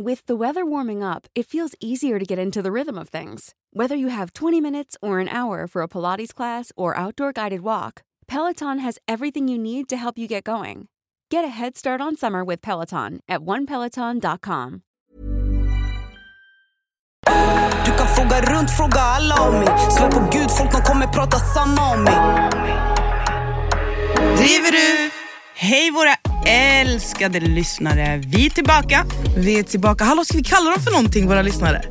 With the weather warming up, it feels easier to get into the rhythm of things. Whether you have 20 minutes or an hour for a Pilates class or outdoor guided walk, Peloton has everything you need to help you get going. Get a head start on summer with Peloton at onepeloton.com. Du kan fråga runt, fråga alla om mig Svär på gud, folk kommer prata samma om mig Driver du? Hej våra älskade lyssnare. Vi är tillbaka. Vi är tillbaka. Hallå, ska vi kalla dem för någonting, våra lyssnare?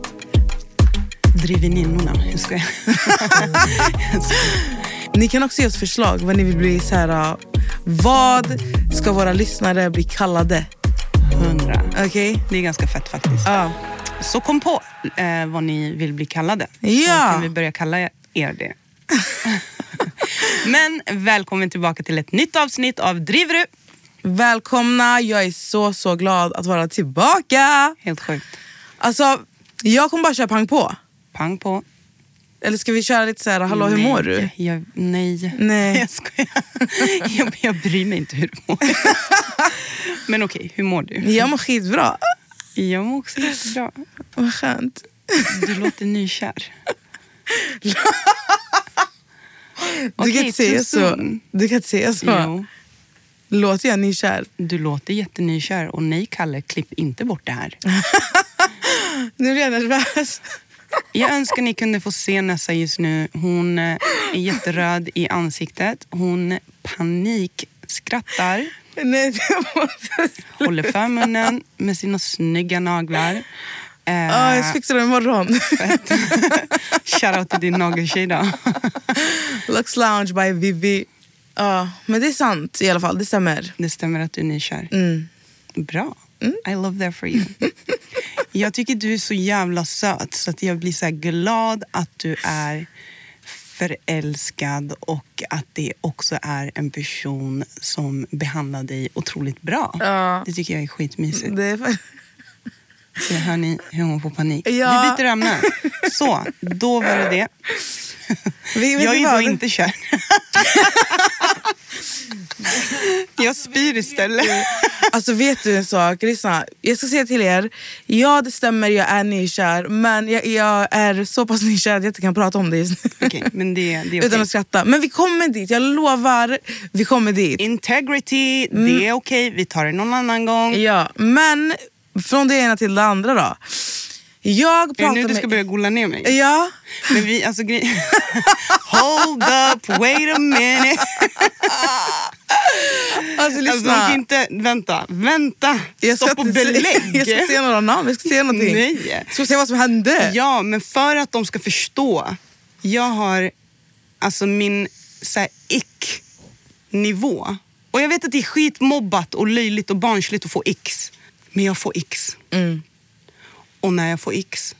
Driveninnorna. Jag skojar. Jag skojar. Ni kan också ge oss förslag vad ni vill bli så här. uh, Vad ska våra lyssnare bli kallade? Hundra. Okej? Det är ganska fett faktiskt. Ja. Så kom på eh, vad ni vill bli kallade. Ja. Så kan vi börja kalla er det. Men välkommen tillbaka till ett nytt avsnitt av Driver du? Välkomna, jag är så så glad att vara tillbaka. Helt sjukt. Alltså, jag kommer bara köra pang på. Pang på. Eller ska vi köra lite så här, hallå hur mår du? Nej, Jag, nej. Nej. Jag skojar. Jag, jag bryr mig inte hur du mår. Men okej, hur mår du? Jag mår skitbra. Jag mår också jättebra. Vad skönt. Du låter nykär. Du kan inte säga så. Du kan inte säga så. Jo, Låter jag nykär? du låter jättenykär och nej Kalle, klipp inte bort det här. Nu blir jag nervös. Jag önskar ni kunde få se Nessa just nu. Hon eh, är jätteröd i ansiktet. Hon panikskrattar. Nej, Håller för munnen med sina snygga naglar. Eh, Ja, jag ska fixa det imorgon. Shoutout till din nageltjej då. Lux Lounge by Vivi. Ja, men det är sant i alla fall. Det stämmer. Det stämmer att du är nykär. Mm. Bra. I love that for you. jag tycker du är så jävla söt så att jag blir så glad att du är förälskad och att det också är en person som behandlar dig otroligt bra. Ja. Det tycker jag är skitmysigt. Det är Så hör ni hur hon får panik. Ja. Vi byter ämne. Så, då var det det. Vi, Jag är då vad? inte kär. jag spyr istället. Alltså vet du en sak? Lyssna, jag ska säga till er. Ja det stämmer, jag är nykär. Men jag, jag är så pass nykär att jag inte kan prata om det just nu. Okej, men det, det är Utan att skratta. Men vi kommer dit, jag lovar. Vi kommer dit. Integrity, det är okej. Vi tar det någon annan gång. Ja, men från det ena till det andra då. Jag Är det pratar nu du med... ska börja gola ner mig? Ja, Men vi, alltså grej... Hold up, wait a minute. alltså Alltså, lyssna. kan inte... Vänta, vänta. jag, ska Stopp och belägg. jag ska se några namn, jag ska se någonting. Nej. Ska se vad som hände? Ja, men för att de ska förstå. Jag har alltså min ick-nivå. Och jag vet att det är skitmobbat och löjligt och barnsligt att få x. Men jag får x. Mm. Och när jag får x,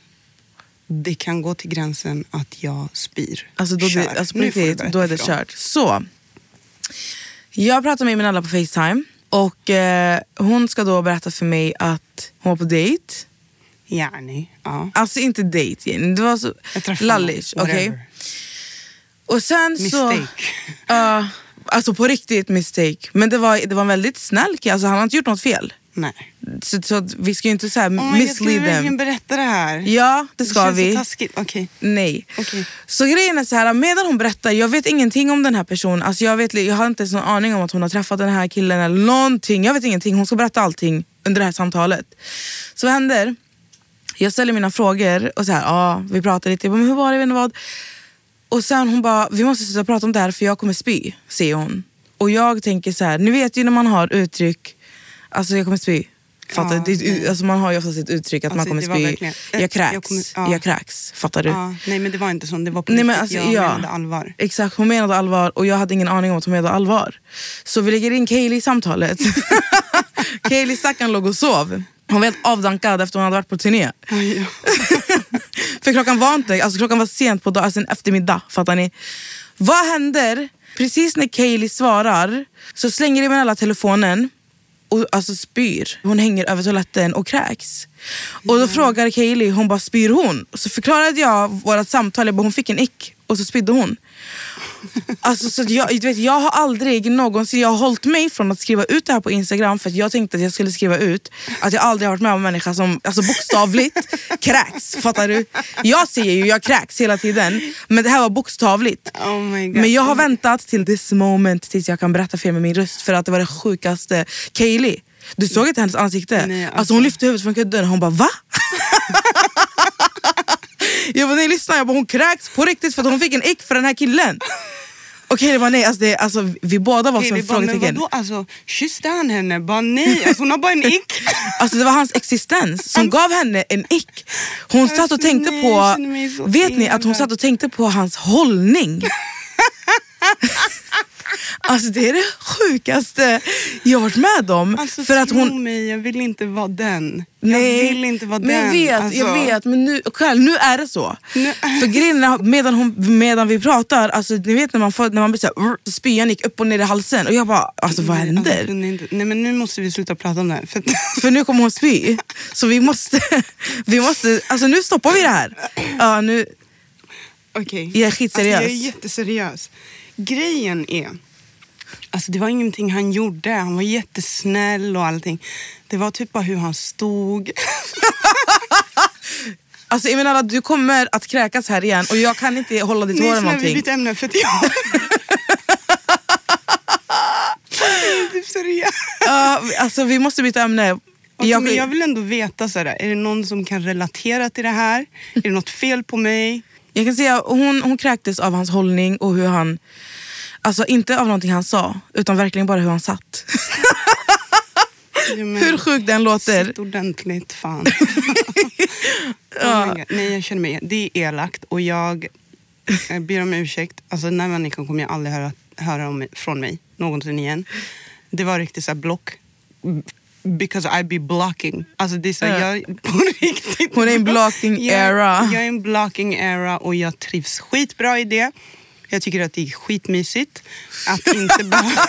det kan gå till gränsen att jag spyr. Alltså, då, Kör. det, alltså berätta då är det kört. Så, jag pratar med min alla på Facetime. Och eh, hon ska då berätta för mig att hon var på dejt. Yani, ja. Alltså inte dejt Jenny, det var så lallish. whatever. Och sen så... Mistake. Ja, alltså på riktigt mistake. Men det var, det var en väldigt snäll kille, alltså han har inte gjort något fel. Nej. Så, så vi ska ju inte så här Oh my ska mislead them. berätta det här? Ja, det ska känns vi. så. Okej. Nej. Okej. Så grejen är så här, medan hon berättar, jag vet ingenting om den här personen. Alltså jag, vet, jag har inte ens någon aning om att hon har träffat den här killen eller någonting. Jag vet ingenting. Hon ska berätta allting under det här samtalet. Så vad händer? Jag ställer mina frågor och så här, ja, vi pratar lite. Jag men hur var det? Jag vet vad. Och sen hon bara, vi måste sluta prata om det här för jag kommer spy, säger hon. Och jag tänker så här, ni vet ju när man har uttryck, alltså jag kommer spy. Fattar Ja? Det alltså man har ju oftast ett uttryck att man Alltså, kommer det var spy. verkligen- Jag kräks, jag jag, kommer- ja. kräks. Fattar du? Ja, nej men det var inte så. Det var på Nej, men alltså, jag ja. menade allvar. Exakt, hon menade allvar och jag hade ingen aning om att hon menade allvar. Så vi lägger in Kaylee i samtalet. Kaylee stackaren låg och sov. Hon var helt avdankad efter hon hade varit på turné. För klockan var inte, alltså klockan var sent på dag, alltså en eftermiddag. Fattar ni? Vad händer? Precis när Kaylee svarar så slänger Emenella telefonen och alltså spyr. Hon hänger över toaletten och kräks. Och då frågar Kaylee, hon bara spyr hon? Så förklarade jag vårt samtal, jag bara, hon fick en ick och så spydde hon. Alltså, så jag, du vet, jag har aldrig någonsin jag har hållit mig från att skriva ut det här på Instagram för att jag tänkte att jag skulle skriva ut att jag aldrig har varit med om en människa som alltså bokstavligt kräks. Fattar du? Jag säger ju jag kräks hela tiden men det här var bokstavligt. Oh. Men jag har väntat till this moment tills jag kan berätta för er med min röst för att det var det sjukaste. Kaylee, du såg inte hennes ansikte? Nej, alltså. alltså. hon lyfte huvudet från kudden och hon bara va? jag bara nej lyssna, jag bara, hon kräks på riktigt för att hon fick en ick för den här killen. Okej det var nej, alltså, det, alltså, vi båda var som bara, men frågetecken. vadå? Alltså, kysste han henne? Bara nej, alltså, hon har bara en ick. Alltså det var hans existens som gav henne en ick. Hon satt och Alltså, tänkte nej, på, vet ni att hon satt och tänkte på hans hållning. Alltså det är det sjukaste jag har varit med om. Alltså, för att hon, mig, jag vill inte vara den. nej, jag vill inte vara men den. jag vet, alltså. jag vet men nu, själv, nu är det så. Nu- För grejen medan, hon, medan vi pratar, alltså, ni vet när man, får, när man blir såhär, så spyan gick upp och ner i halsen och jag bara, alltså vad Nej, händer? kunde inte- Nej men nu måste vi sluta prata om det här. För att, För nu kommer hon spy. Så vi måste, vi måste, alltså nu stoppar vi det här. Ja, nu, Okej. Jag är skitseriös. Alltså, jag är jätteseriös. Grejen är, alltså det var ingenting han gjorde. Han var jättesnäll och allting. Det var typ bara hur han stod. Alltså Eminala, du kommer att kräkas här igen och jag kan inte hålla ditt hår Nej, eller snälla, vi någonting. byter ämne för att jag... typ seriös. Ja, alltså vi måste byta ämne. Okej, Jag- men jag vill ändå veta, så här, är det någon som kan relatera till det här? Är det något fel på mig? Jag kan säga hon, hon kräktes av hans hållning och hur han, alltså inte av någonting han sa, utan verkligen bara hur han satt. Ja, men- hur sjukt den låter. Sitt ordentligt, fan. oh my God. Nej, jag känner mig... Det är elakt och jag eh, ber om ursäkt. Alltså, den här människan kommer jag aldrig höra, höra om, från mig någonsin igen. Det var riktigt så här block. Because I be blocking. Alltså det är så Ja. jag, på riktigt. Hon är i blocking jag, era. Jag är i en blocking era och jag trivs skitbra i det. Jag tycker att det är skitmysigt. Att inte behöva...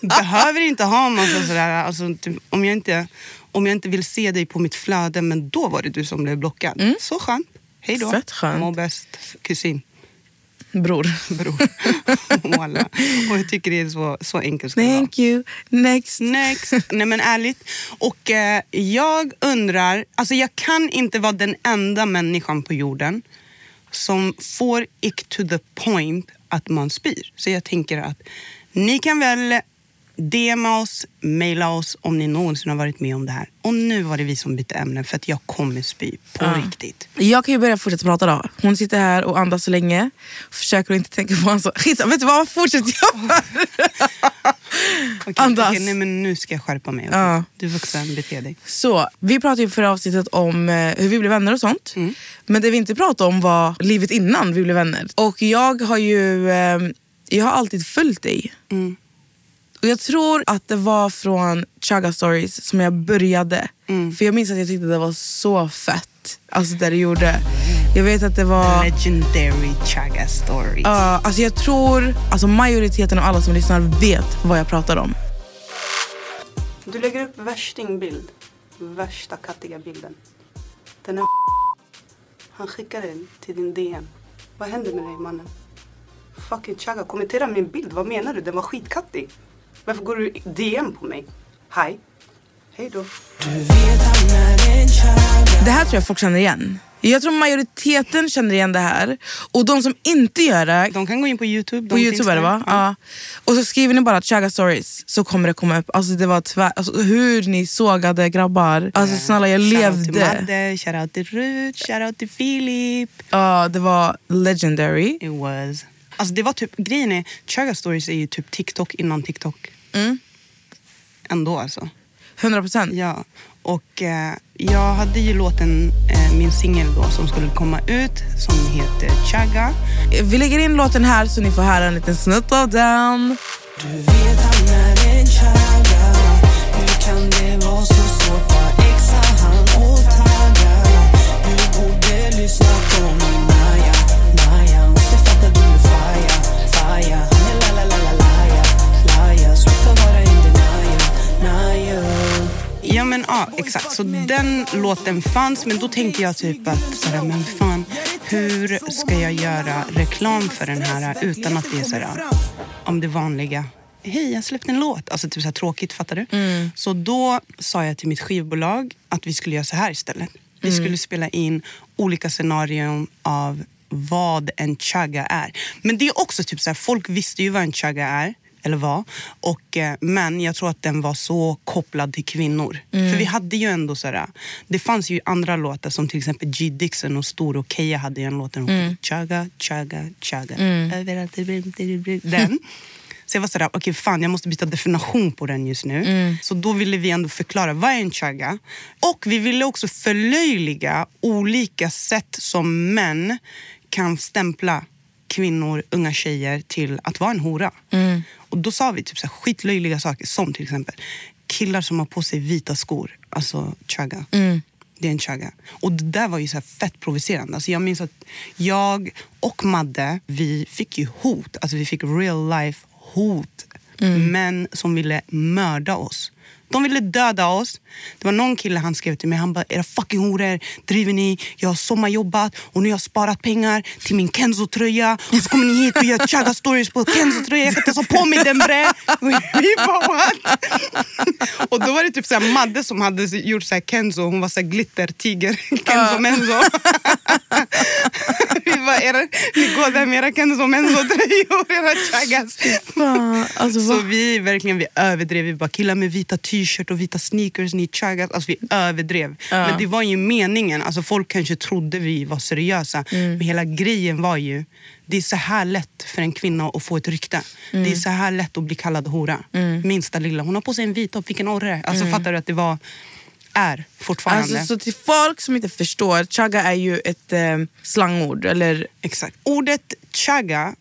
behöver inte ha massa sådär... Alltså, typ, om, jag inte, om jag inte vill se dig på mitt flöde, men då var det du som blev blockad. Så skönt. Hej då. Mm. Fett skönt. Må bäst, kusin, Bror. bror. Och jag tycker det är så, så enkelt. vara. Thank you. Next. Next. Nej men ärligt. Och eh, jag undrar, alltså jag kan inte vara den enda människan på jorden som får ick to the point att man spyr. Så jag tänker att ni kan väl DMa oss, mejla oss om ni någonsin har varit med om det här. Och nu var det vi som bytte ämne för att jag kommer spy på Ja. riktigt. Jag kan ju börja fortsätta prata då. Hon sitter här och andas så länge. Försöker inte tänka på hans... Skitsamma, vet du vad? Fortsätt jag bara. Okej, Andas. okej, nej men nu ska jag skärpa mig. okej? Ja. Du vuxen, bete dig. Så, vi pratade ju förra avsnittet om eh, hur vi blev vänner och sånt. Men det vi inte pratade om var livet innan vi blev vänner. Och jag har ju eh, jag har alltid följt dig. Mm. Och jag tror att det var från Chaga Stories som jag började. Mm. För jag minns att jag tyckte det var så fett. Alltså det du gjorde. Jag vet att det var... Legendary Chaga stories. Ja, alltså jag tror alltså majoriteten av alla som lyssnar vet vad jag pratar om. Du lägger upp värstingbild. Värsta kattiga bilden. Den här Han skickar den till din DM. Vad händer med dig mannen? Fucking Chaga, kommentera min bild. Vad menar du? Den var skitkattig. Varför går du DM på mig? Hi. Hej då. Det här tror jag folk känner igen. Jag tror majoriteten känner igen det här. Och de som inte gör det, De kan gå in på Youtube. på Youtube är det va? Ja. Och så skriver ni bara Chaga stories så kommer det komma upp. Alltså det var tvär, alltså, hur ni sågade grabbar. Alltså snälla jag Shoutout till levde. Madde, shoutout till Rut, shoutout till Filip. Ja, det var legendary. It was. Alltså det var typ, grejen är, Chaga stories är ju typ TikTok innan TikTok. Mm. Ändå alltså. 100%. Ja. Och eh, jag hade ju låten, eh, min singel då som skulle komma ut som heter Chaga. Vi lägger in låten här så ni får höra en liten snutt av den. Du vet han är en chaga Hur kan det vara så svårt? Exakt. Så den låten fanns men då tänkte jag typ att såhär, men fan, hur ska jag göra reklam för den här utan att det är såhär, om det vanliga. Hej, jag släppte en låt. Alltså typ så här tråkigt, fattar du? Så då sa jag till mitt skivbolag att vi skulle göra så här istället. Vi skulle spela in olika scenarion av vad en chaga är. Men det är också typ så här, folk visste ju vad en chaga är eller var. Och, eh, men jag tror att den var så kopplad till kvinnor. För vi hade ju ändå sådär, det fanns ju andra låtar som till exempel G Dixon och Stor och Keja hade en låt där mm. chaga, chaga, chaga. Överallt, det blir- den. Så jag var sådär, okej fan jag måste byta definition på den just nu. Så då ville vi ändå förklara, vad är en chaga? Och vi ville också förlöjliga olika sätt som män kan stämpla kvinnor, unga tjejer till att vara en hora. Och då sa vi typ så här skitlöjliga saker som till exempel killar som har på sig vita skor, alltså chaga. Det är en chaga. Och det där var ju så fett provocerande. Alltså jag minns att jag och Madde, vi fick ju hot. Alltså vi fick real life hot. Män som ville mörda oss. De ville döda oss. Det var någon kille han skrev till mig. Han bara, era fucking horor, driver ni? Jag har sommarjobbat och nu har jag sparat pengar till min Kenzo-tröja. Och så kommer ni hit och gör chaga stories på Kenzo-tröja. Jag kan inte ens ha på mig den bre. Vi bara what? Och då var det typ så här Madde som hade gjort så här Kenzo. Hon var så här glittertiger. Kenzo Menzo. Vi bara, era, ni går där med era Kenzo Menzo-tröjor, era chagas. Alltså, Så vi verkligen vi överdrev. Vi bara killar med vita t-shirt och vita sneakers, ni chagas. Alltså vi överdrev. Men det var ju meningen. Alltså folk kanske trodde vi var seriösa. Men hela grejen var ju, det är så här lätt för en kvinna att få ett rykte. Det är så här lätt att bli kallad hora. Minsta lilla. Hon har på sig en vit topp, vilken orre. Alltså fattar du att det var, är fortfarande. Alltså, så till folk som inte förstår, chaga är ju ett eh, slangord. Eller, Exakt. Ordet chaga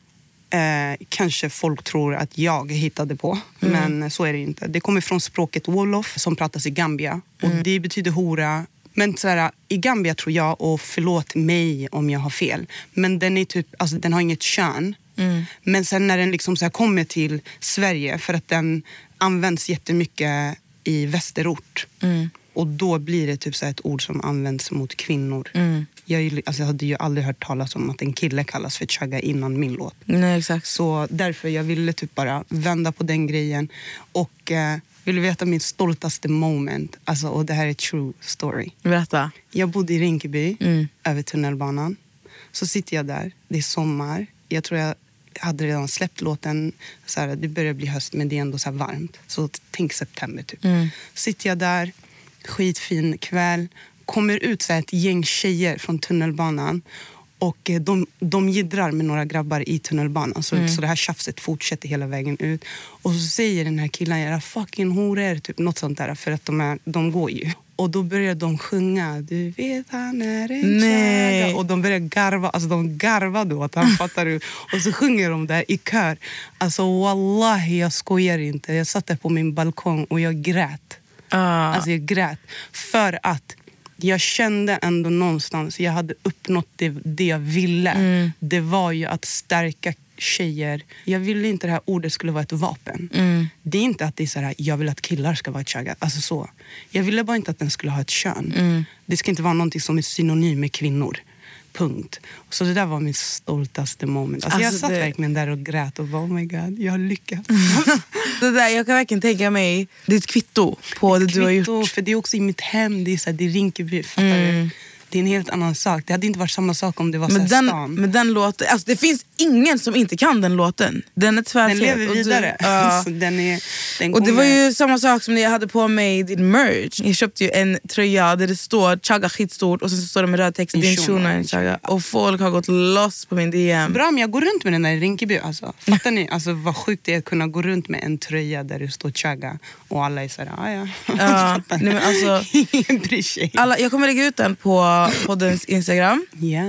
eh, kanske folk tror att jag hittade på, men så är det inte. Det kommer från språket wolof som pratas i Gambia och det betyder hora. Men så här, i Gambia tror jag, och förlåt mig om jag har fel, men den, är typ, alltså, den har inget kön. Men sen när den liksom så kommer till Sverige, för att den används jättemycket i västerort. Och då blir det typ så ett ord som används mot kvinnor. Jag, alltså jag hade ju aldrig hört talas om att en kille kallas för chagga innan min låt. nej exakt. Så därför jag ville typ bara vända på den grejen. Och eh, vill du veta min stoltaste moment? Alltså, och det här är true story. Berätta. Jag bodde i Rinkeby, Mm. över tunnelbanan. Så sitter jag där, det är sommar. Jag tror jag hade redan släppt låten. Så här, det börjar bli höst men det är ändå så varmt. Så tänk september typ. Mm. Sitter jag där, skitfin kväll. Kommer ut så ett gäng tjejer från tunnelbanan. Och eh, de, de jiddrar med några grabbar i tunnelbanan. Så, så det här tjafset fortsätter hela vägen ut. Och så säger den här killen, era fucking horor, typ något sånt där. För att de, är, de går ju. Och då börjar de sjunga, du vet han är en Nej. chaga. Och de börjar garva, alltså de garvade åt han fattar du. Och så sjunger de där i kör. Alltså wallahi, jag skojar inte. Jag satt där på min balkong och jag grät. Ah. Alltså jag grät. För att jag kände ändå någonstans, jag hade uppnått det, det jag ville. Mm. Det var ju att stärka tjejer. Jag ville inte det här ordet skulle vara ett vapen. Mm. Det är inte att det är så här, jag vill att killar ska vara ett chaga. Alltså så. Jag ville bara inte att den skulle ha ett kön. Mm. Det ska inte vara någonting som är synonym med kvinnor. Punkt. Så det där var min stoltaste moment. Alltså, jag Alltså, satt det- verkligen där och grät och bara oh my god, jag har lyckats. Det där, jag kan verkligen tänka mig ditt kvitto på det du har gjort. Kvitto, för det är också i mitt hem, det är, så här, det är Rinkeby. Fattar du? Det är en helt annan sak. Det hade inte varit samma sak om det var så Men här den, stan. men den låten, alltså det finns ingen som inte kan den låten. Den är tvärfet. den lever Och du- vidare. Alltså, den är, den Och det var ju samma sak som när jag hade på mig din merch. Jag köpte ju en tröja där det står chagga skitstort och sen så står det med röd text Din en chagga. Och folk har gått loss på min DM. Bra, men jag går runt med den där i Rinkeby. Alltså. Fattar ni? Alltså, vad sjukt det är att kunna gå runt med en tröja där det står chagga och alla är såhär, ah, ja. Ja, nej, men alltså- Ingen bryr sig. Alla, jag kommer lägga ut den på poddens Instagram. Ja.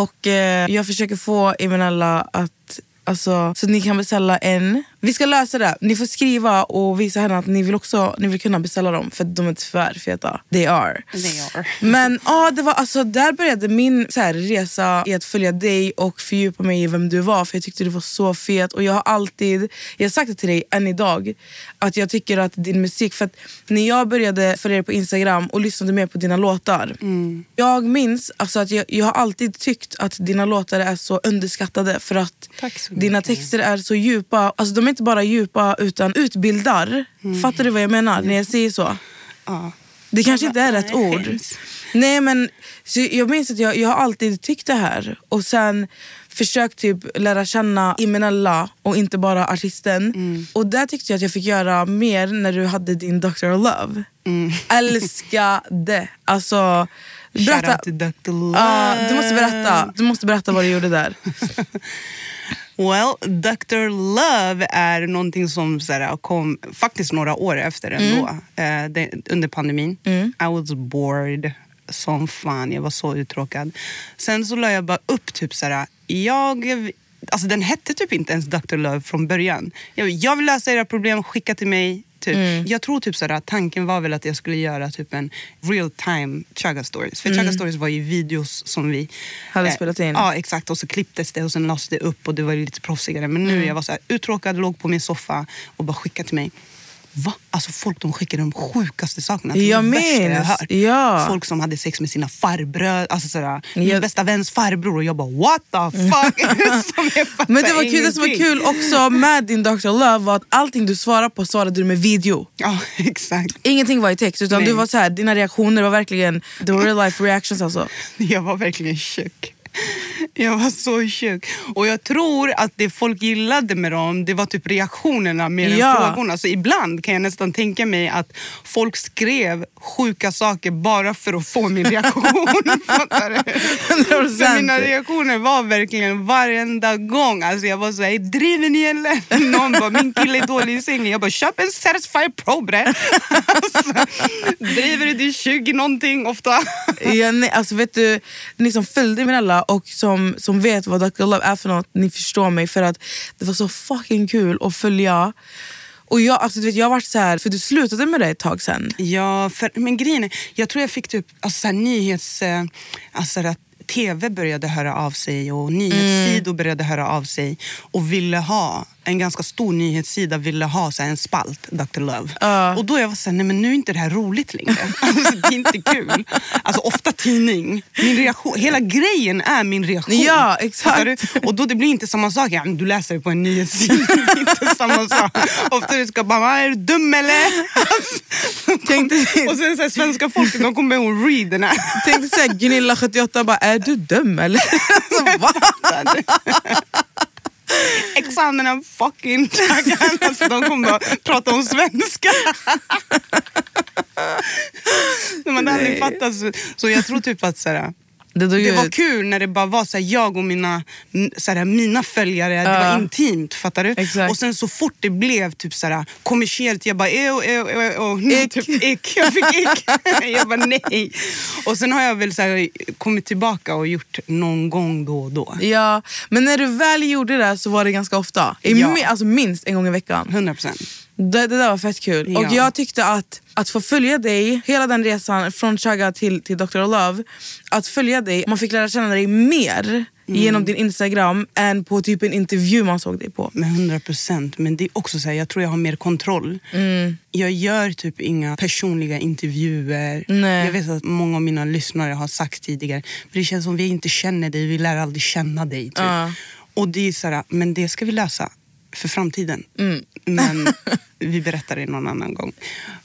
Och eh, jag försöker få Eminella att Alltså, så ni kan beställa en. Vi ska lösa det. Ni får skriva och visa henne att ni vill också ni vill kunna beställa dem för de är tvärfeta. They are. They are. Men ja, det var, alltså, där började min så här, resa i att följa dig och fördjupa mig i vem du var. För jag tyckte du var så fet. Och jag har alltid, jag har sagt det till dig än idag, att jag tycker att din musik, för att när jag började följa dig på Instagram och lyssnade mer på dina låtar. Jag minns alltså, att jag, jag har alltid tyckt att dina låtar är så underskattade för att dina texter är så djupa. Alltså, de inte bara djupa utan utbildar. Fattar du vad jag menar när jag säger så? Ja. Det kanske inte är rätt ord. hemskt. Nej men så jag minns att jag, jag har alltid tyckt det här. Och sen försökt typ lära känna Imenella och inte bara artisten. Mm. Och där tyckte jag att jag fick göra mer när du hade din Dr. Love. Mm. Älskade! Alltså, berätta. Shout out to Dr. Love. Ja, du måste berätta. Du måste berätta vad du gjorde där. Well, Dr. Love är någonting som så här, kom faktiskt några år efter ändå. Eh, det, under pandemin. I was bored som fan. Jag var så uttråkad. Sen så la jag bara upp typ så här, jag... Alltså den hette typ inte ens Dr. Love från början. Jag, jag vill lösa era problem, skicka till mig. Typ. Jag tror typ såhär, tanken var väl att jag skulle göra typ en real time Chaga stories. För Chaga stories var ju videos som vi Hade spelat in. Ja exakt och så klipptes det och sen lades det upp och det var lite proffsigare. Men Mm. nu jag var så uttråkad, låg på min soffa och bara skickade till mig. Va? Alltså folk de skickade de sjukaste sakerna. Var Jag jag minns, hört. ja. Folk som hade sex med sina farbröder. Alltså sådär, min Jag- bästa väns farbror och jag bara what the fuck. jag Men det, var kul, det som var kul också med din Dr. Love var att allting du svarade på svarade du med video. Ja exakt. Ingenting var i text utan Nej. du var så här, dina reaktioner var verkligen the real life reactions alltså. Jag var verkligen tjock. Jag var så tjock. Och jag tror att det folk gillade med dem, det var typ reaktionerna mer Ja. än frågorna. Så ibland kan jag nästan tänka mig att folk skrev sjuka saker bara för att få min reaktion. Fattar du? 100%. För mina reaktioner var verkligen varenda gång. Alltså jag var så här, driver ni eller? Någon bara, min kille är dålig i sängen. Jag bara, köp en Satisfyer Pro bre. Alltså, driver du till 20 någonting ofta? Ja, nej, alltså vet du, ni som följde Och som, som vet vad Dr. Love är för något, ni förstår mig för att det var så fucking kul att följa. Och jag, alltså, du vet, jag har varit så här, för du slutade med det ett tag sen. Ja, för, men grejen är, jag tror jag fick typ alltså, så här, nyhets... Eh, alltså, att TV började höra av sig och nyhetssidor började höra av sig och ville ha, en ganska stor nyhetssida ville ha så här, en spalt, Dr. Love. Ja. Och då jag var såhär, nej men nu är inte det här roligt längre. Alltså, det är inte kul. Alltså ofta tidning, min reaktion, hela grejen är min reaktion. Ja, exakt. Och då det blir inte samma sak, ja, du läser det på en nyhetssida, det är inte samma sak. Ofta du ska bara, är du dum eller? Tänkte, Och sen så här, svenska folket de kommer ihåg read den här. tänkte säga Gunilla 78 bara, är du dum eller? Alltså? Examen fucking taggarna. Alltså, de kommer bara prata om svenska. Men det hade Nej. fattat. Så, så jag tror typ att så här, Det, det var kul när det bara var så här, jag och mina, så här, mina följare. Det Ja. var intimt, fattar du? Exakt. Och sen så fort det blev typ så här, kommersiellt, jag bara ew, ew, ew, ew. Ick. Typ, ick. Jag fick ick. jag bara nej. Och sen har jag väl så här, kommit tillbaka och gjort någon gång då och då. Ja, men när du väl gjorde det så var det ganska ofta. I Ja. mi- alltså minst en gång i veckan. 100 procent. Det, det där var fett kul. Ja. Och jag tyckte att, att få följa dig, hela den resan från Chaga till, till Dr. Love, att följa dig, man fick lära känna dig mer genom din Instagram än på typ en intervju man såg dig på. Med 100 procent. Men det är också så här, jag tror jag har mer kontroll. Mm. Jag gör typ inga personliga intervjuer. Nej. Jag vet att många av mina lyssnare har sagt tidigare, men det känns som vi inte känner dig, vi lär aldrig känna dig. Typ. Ja. Och det är så här, men det ska vi lösa för framtiden. Mm. Men vi berättar det någon annan gång.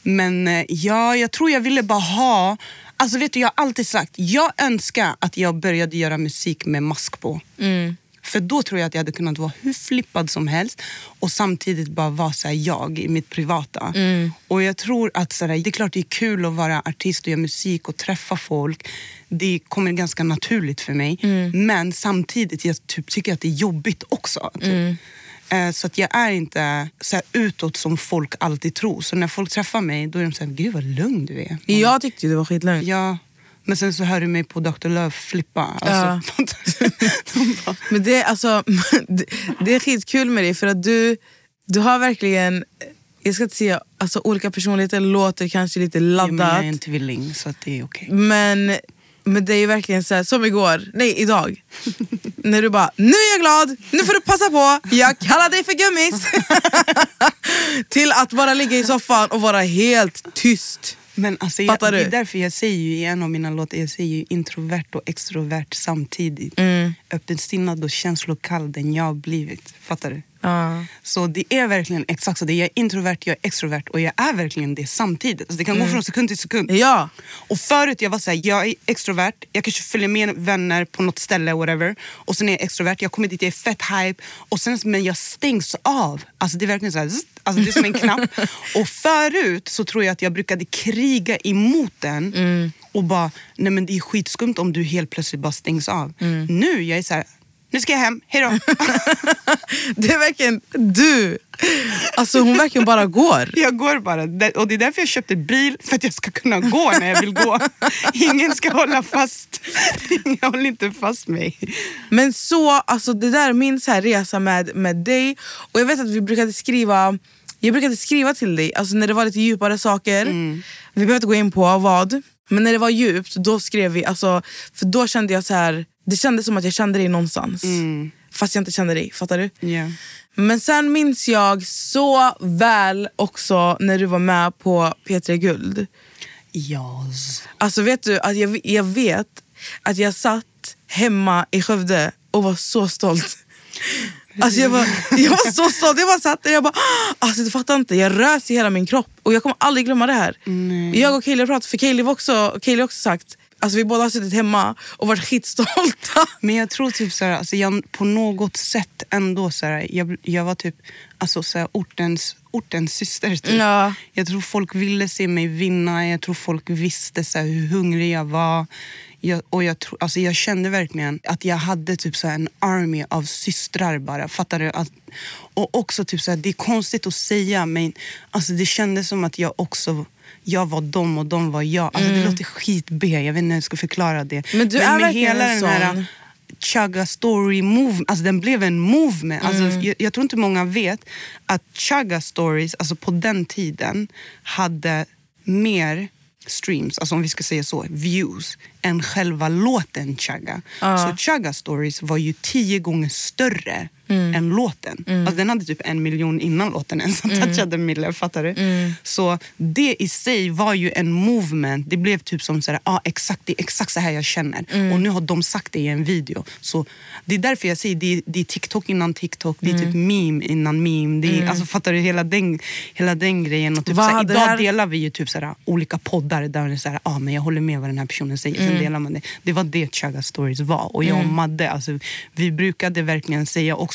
Men eh, ja, jag tror jag ville bara ha... Alltså vet du, jag har alltid sagt, jag önskar att jag började göra musik med mask på. Mm. För då tror jag att jag hade kunnat vara hur flippad som helst och samtidigt bara vara så jag i mitt privata. Mm. Och jag tror att så här, det är klart det är kul att vara artist och göra musik och träffa folk. Det kommer ganska naturligt för mig. Mm. Men samtidigt jag typ, tycker jag att det är jobbigt också. Typ. Eh, Så att jag är inte så här utåt som folk alltid tror. Så när folk träffar mig då är de så här, gud vad lugn du är. Jag tyckte ju du var skitlugn. Ja, men sen så hör du mig på Dr. Love flippa. Alltså, de bara, Men det, är alltså, det, är skitkul med dig för att du, du har verkligen, jag ska inte säga, alltså, olika personligheter låter kanske lite ja, men jag laddat. är en tvilling så att det är okej. Men, men det är ju verkligen så här, som igår, nej idag. när du bara, nu är jag glad, nu får du passa på, jag kallar dig för gummis. Till att bara ligga i soffan och vara helt tyst. Men alltså, jag, Fattar det du? är därför jag säger ju i en av mina låtar, jag säger ju introvert och extrovert samtidigt. Mm. Öppensinnad och känslokall, den jag har blivit. Fattar du? Ja. Så det är verkligen exakt så. Det är jag är introvert, jag är extrovert och jag är verkligen det samtidigt. Alltså, det kan Mm. gå från sekund till sekund. Ja. Och förut jag var såhär, jag är extrovert, jag kanske följer med vänner på något ställe whatever. Och sen är jag extrovert, jag kommer dit, jag är fett hype. Och sen, men jag stängs av. Alltså det är verkligen såhär, zzzt, alltså det är som en knapp. och förut så tror jag att jag brukade kriga emot den. Och bara, nej men det är skitskumt om du helt plötsligt bara stängs av. Nu jag är så här, nu ska jag hem, hejdå. Det är verkligen du. Alltså hon verkligen bara går. Jag går bara. Och det är därför jag köpte bil, för att jag ska kunna gå när jag vill gå. Ingen ska hålla fast. Ingen håller inte fast mig. Men så, alltså det där är min så här resa med, med dig. Och jag vet att vi brukade skriva jag brukade skriva till dig alltså när det var lite djupare saker. Vi behöver inte gå in på vad. Men när det var djupt, då skrev vi. Alltså, för då kände jag så här, det kändes som att jag kände dig någonstans. Fast jag inte kände dig. Fattar du? Ja. Men sen minns jag så väl också när du var med på P3 Guld. Yes. Alltså vet du, att jag, jag vet att jag satt hemma i Skövde och var så stolt. Alltså jag, var, jag var så stolt, jag bara satt där och jag bara, alltså du fattar inte, jag rös i hela min kropp. Och jag kommer aldrig glömma det här. Jag och Kaeli pratade, för Kaeli har också, Kaeli har också sagt, alltså vi båda har suttit hemma och varit skitstolta. Men jag tror typ så här, alltså jag på något sätt ändå så här, jag, jag var typ alltså så här, ortens, ortens syster. Typ. Ja. Jag tror folk ville se mig vinna, jag tror folk visste så här, hur hungrig jag var. Jag, och jag, tro, alltså jag kände verkligen att jag hade typ så en army av systrar bara. Fattar du? Att, och också typ så här, det är konstigt att säga men alltså det kändes som att jag också jag var dem och de var jag. Alltså Det låter skit B, jag vet inte hur jag ska förklara det. Men du är med hela en den här. Chaga story move, alltså den blev en movement. Alltså, Mm. jag, jag tror inte många vet att Chaga stories, alltså på den tiden, hade mer streams, alltså om vi ska säga så, views, än själva låten Chaga. Så Chaga stories var ju tio gånger större Mm. än låten. Alltså, den hade typ en miljon innan låten ens touchade Mille, fattar du? Mm. Så det i sig var ju en movement. Det blev typ som sådär, ah, exakt, det är exakt så här jag känner. Mm. Och nu har de sagt det i en video. Så det är därför jag säger, det är, det är TikTok innan TikTok, det är Mm. typ meme innan meme. Är, alltså, fattar du? Hela den, hela den grejen. Och typ, såhär, idag här- delar vi ju typ såhär, olika poddar där det är såhär, ah, men jag håller med vad den här personen säger. Mm. Sen delar man det. Det var det Chaga stories var. Och jag och Madde, alltså, vi brukade verkligen säga också,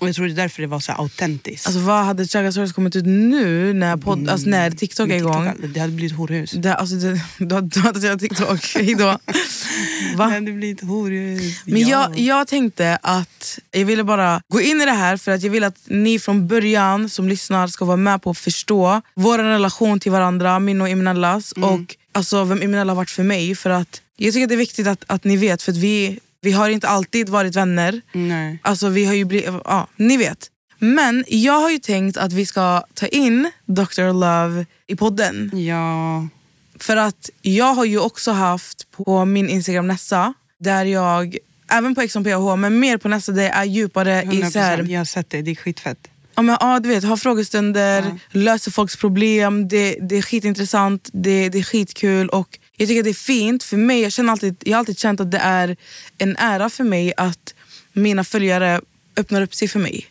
Och jag tror det är därför det var så autentiskt. Alltså vad hade Chagasaurus kommit ut nu när, podd, alltså, när TikTok är igång? TikTok, det hade blivit horhus. Det, alltså, det, du hade jag TikTok, hejdå. Det Va? hade blivit horhus. Men ja. jag, jag tänkte att jag ville bara gå in i det här för att jag vill att ni från början som lyssnar ska vara med på att förstå vår relation till varandra, min och Imenellas och alltså, vem Imenella har varit för mig. För att Jag tycker att det är viktigt att, att ni vet, för att vi, vi har inte alltid varit vänner. Nej. Alltså vi har ju blivit, ja, ni vet. Men jag har ju tänkt att vi ska ta in Dr. Love i podden. Ja. För att jag har ju också haft på min Instagram Nessa, där jag, även på XMPH, men mer på Nessa där jag är djupare i 100%. så här, Jag har sett det, det är skitfett. ja, men, ja, du vet, ha frågestunder, löser folks problem, det, det är skitintressant, det, det är skitkul och jag tycker att det är fint för mig. Jag, känner alltid, jag har alltid känt att det är en ära för mig att mina följare öppnar upp sig för mig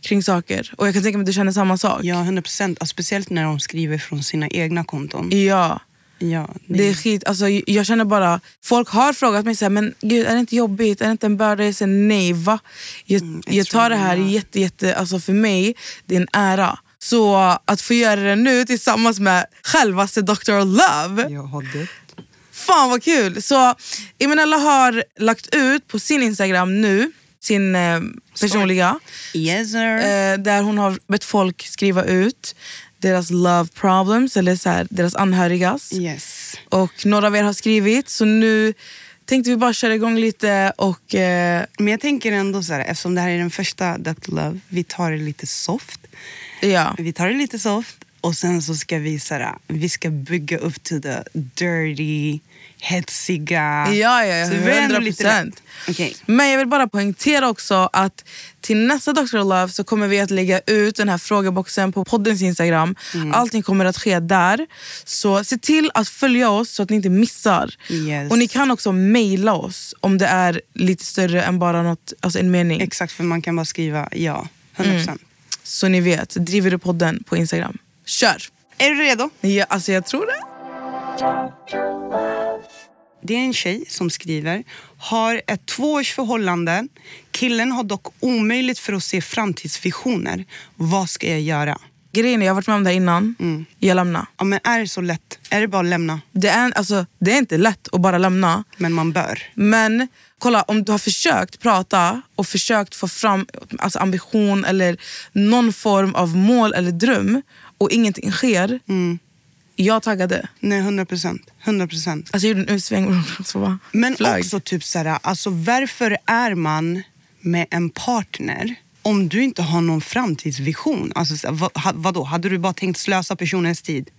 kring saker. Och jag kan tänka mig att du känner samma sak. Ja, 100 procent. Alltså, speciellt när de skriver från sina egna konton. Ja. Ja, Det är skit, alltså, jag känner bara, folk har frågat mig så här, men gud är det inte jobbigt, är det inte en börda? Jag säger nej va? Jag, jag tar det här jätte, jätte, alltså för mig, det är en ära. Så att få göra det nu tillsammans med självaste Dr. Love, Jag har det. Fan vad kul! Så Imenella har lagt ut på sin Instagram nu, sin eh, personliga, Yes eh, där hon har bett folk skriva ut deras love problems, eller så här, deras anhörigas. yes. Och några av er har skrivit, så nu tänkte vi bara köra igång lite och... Eh, Men jag tänker ändå så här, eftersom det här är den första Dr. Love, vi tar det lite soft. ja. Vi tar det lite soft och sen så ska vi så här, vi ska bygga upp till the dirty, hetsiga. Ja, ja, ja, Så vi börjar ändå 100%. lite lätt. Okej. Men jag vill bara poängtera också att till nästa Dr. Love så kommer vi att lägga ut den här frågeboxen på poddens Instagram. Allting kommer att ske där. Så se till att följa oss så att ni inte missar. Yes. Och ni kan också mejla oss om det är lite större än bara något, alltså en mening. Exakt, för man kan bara skriva ja. 100 procent. så ni vet, driver du podden på Instagram. Kör! Är du redo? Ja, alltså jag tror det. Det är en tjej som skriver, har ett tvåårsförhållande. Killen har dock omöjligt för att se framtidsvisioner. Vad ska jag göra? Grejen är, jag har varit med om det här innan. Jag lämnar. Ja, men är det så lätt? Är det bara att lämna? Det är, alltså, det är inte lätt att bara lämna. Men man bör. Men kolla, om du har försökt prata och försökt få fram alltså, ambition eller någon form av mål eller dröm och ingenting sker. Jag taggade. Nej, 100 procent. 100 procent. Alltså, jag gjorde en utsväng och så bara Men flög. också typ såhär, alltså varför är man med en partner om du inte har någon framtidsvision? Alltså, så här, vad, vadå, hade du bara tänkt slösa personens tid?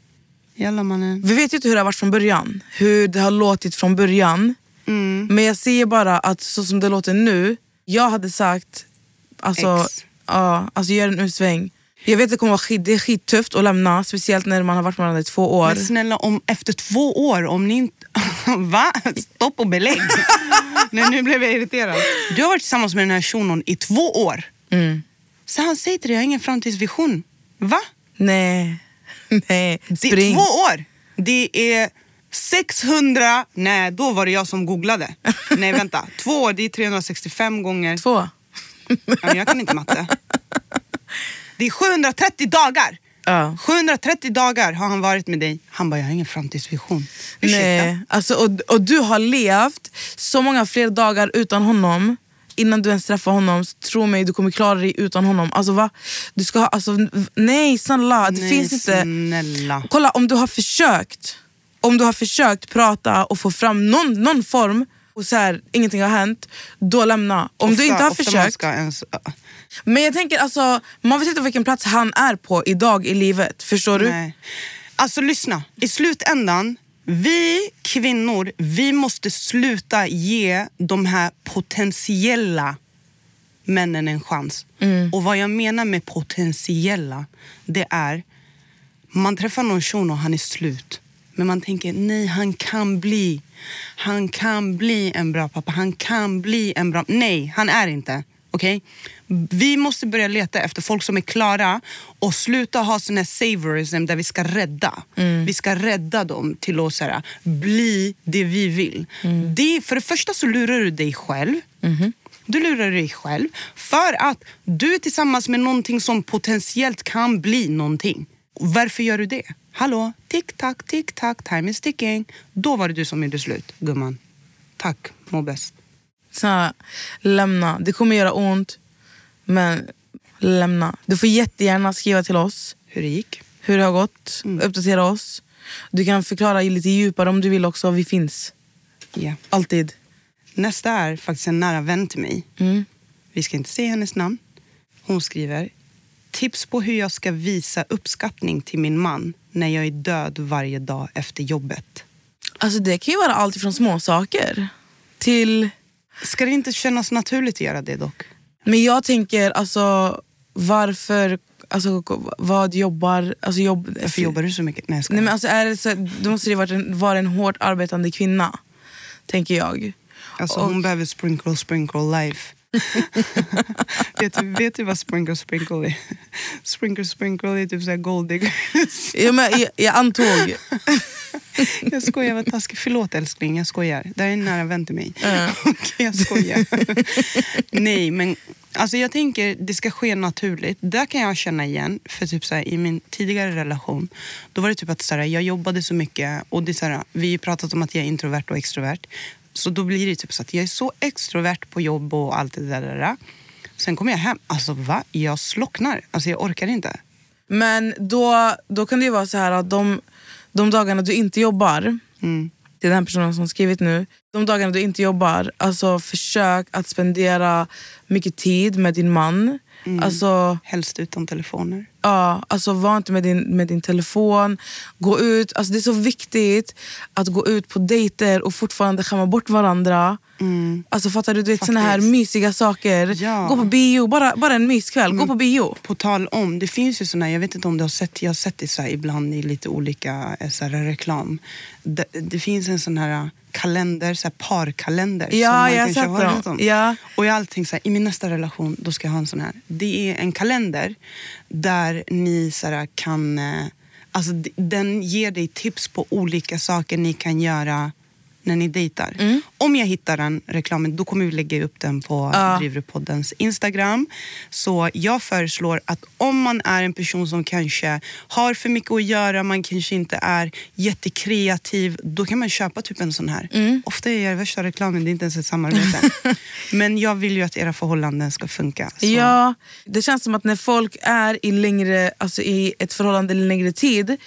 Jalla mannen. Vi vet ju inte hur det har varit från början. Hur det har låtit från början. Mm. Men jag säger bara att så som det låter nu, jag hade sagt, alltså, Ex. ja, alltså gör en utsväng. Jag vet att det kommer vara skit, det är skittufft att lämna, speciellt när man har varit med varandra i två år. Men snälla, om, efter två år, om ni inte... Va? Stopp och belägg. Nej, nu blev jag irriterad. Du har varit tillsammans med den här shunon i två år. Så han säger till dig, jag har ingen framtidsvision. Va? Nej, nej, Det är spring. två år. Det är 600... Nej, då var det jag som googlade. Nej, vänta. Två år, det är 365 gånger... Två. Ja, jag kan inte matte. Det är 730 dagar. Ja. 730 dagar har han varit med dig. Han bara, jag har ingen framtidsvision. Ursäkta? Nej. Alltså, och, och du har levt så många fler dagar utan honom innan du ens träffar honom. Tro mig, du kommer klara dig utan honom. Alltså, va? Du ska ha, alltså, nej, snälla. Det Nej, finns inte... snälla. Kolla, om du har försökt om du har försökt prata och få fram någon, någon form och så här, ingenting har hänt, då lämna. Om Ofta- du inte har försökt... Ens, Men jag tänker alltså, man vet inte vilken plats han är på idag i livet. Förstår du? Nej. Alltså lyssna, i slutändan, vi kvinnor, vi måste sluta ge de här potentiella männen en chans. Och vad jag menar med potentiella, det är man träffar någon shuno och han är slut. Men man tänker, nej han kan bli. Han kan bli en bra pappa. Han kan bli en bra... Nej, han är inte. Okej? Vi måste börja leta efter folk som är klara och sluta ha sån här saviorism där vi ska rädda. Vi ska rädda dem till att här, bli det vi vill. Det, för det första så lurar du dig själv. Du lurar dig själv för att du är tillsammans med någonting som potentiellt kan bli någonting. Varför gör du det? Hallå, tick-tack, tick-tack, time is ticking. Då var det du som gjorde slut, gumman. Tack, må bäst. Så lämna. Det kommer göra ont, men lämna. Du får jättegärna skriva till oss Hur det gick? hur det har gått. Uppdatera oss. Du kan förklara lite djupare om du vill också. Vi finns. Ja. Alltid. Nästa är faktiskt en nära vän till mig. Mm. Vi ska inte säga hennes namn. Hon skriver tips på hur jag ska visa uppskattning till min man när jag är död varje dag efter jobbet. Alltså det kan ju vara allt från små saker till... Ska det inte kännas naturligt att göra det dock? Men jag tänker alltså varför... Alltså, vad jobbar... Alltså, jobb, Varför jobbar du så mycket? Nej, jag skojar. Nej, men alltså, är det så, då måste det vara en, vara en hårt arbetande kvinna. Tänker jag. Alltså, Och- hon behöver sprinkle sprinkle life. vet, du, vet du vad sprinkle sprinkle är? Sprinkle sprinkle är typ såhär gold diggers. Ja, men jag, jag antog. Jag skojar, jag var taskig. Förlåt älskling, jag skojar. Det här är en nära vän till mig. Okej, jag skojar. Nej, men alltså jag tänker det ska ske naturligt. Där kan jag känna igen, för typ så här, i min tidigare relation, då var det typ att så här, jag jobbade så mycket och det så här, vi har pratat om att jag är introvert och extrovert. Så då blir det typ så att jag är så extrovert på jobb och allt det där. Sen kommer jag hem, alltså va? Jag slocknar. Alltså jag orkar inte. Men då, då kan det ju vara så här att de, de dagarna du inte jobbar, Mm. är den personen som skrivit nu, de dagarna du inte jobbar, alltså försök att spendera mycket tid med din man. Alltså, Helst utan telefoner. ja, alltså var inte med din, med din telefon, gå ut. Alltså det är så viktigt att gå ut på dejter och fortfarande skämma bort varandra. Alltså fattar du? du vet, såna här mysiga saker. Ja. Gå på bio, bara, bara en myskväll. Gå på bio. På tal om, det finns ju såna, jag vet inte om du har sett, jag har sett det så här ibland i lite olika eh, så här, reklam. Det, det finns en sån här eh, kalender, så här parkalender. Ja, som man jag har sett dem. Ja. Och jag har alltid så här, i min nästa relation, då ska jag ha en sån här. Det är en kalender där ni så här, kan, eh, alltså den ger dig tips på olika saker ni kan göra när ni dejtar. Mm. Om jag hittar den reklamen, då kommer vi lägga upp den på Ja. Drivrpoddens Instagram. Så jag föreslår att om man är en person som kanske har för mycket att göra, man kanske inte är jättekreativ, då kan man köpa typ en sån här. Mm. Ofta är jag värsta reklamen, det är inte ens ett samarbete. Men jag vill ju att era förhållanden ska funka. Så. Ja, det känns som att när folk är i, längre, alltså i ett förhållande längre tid,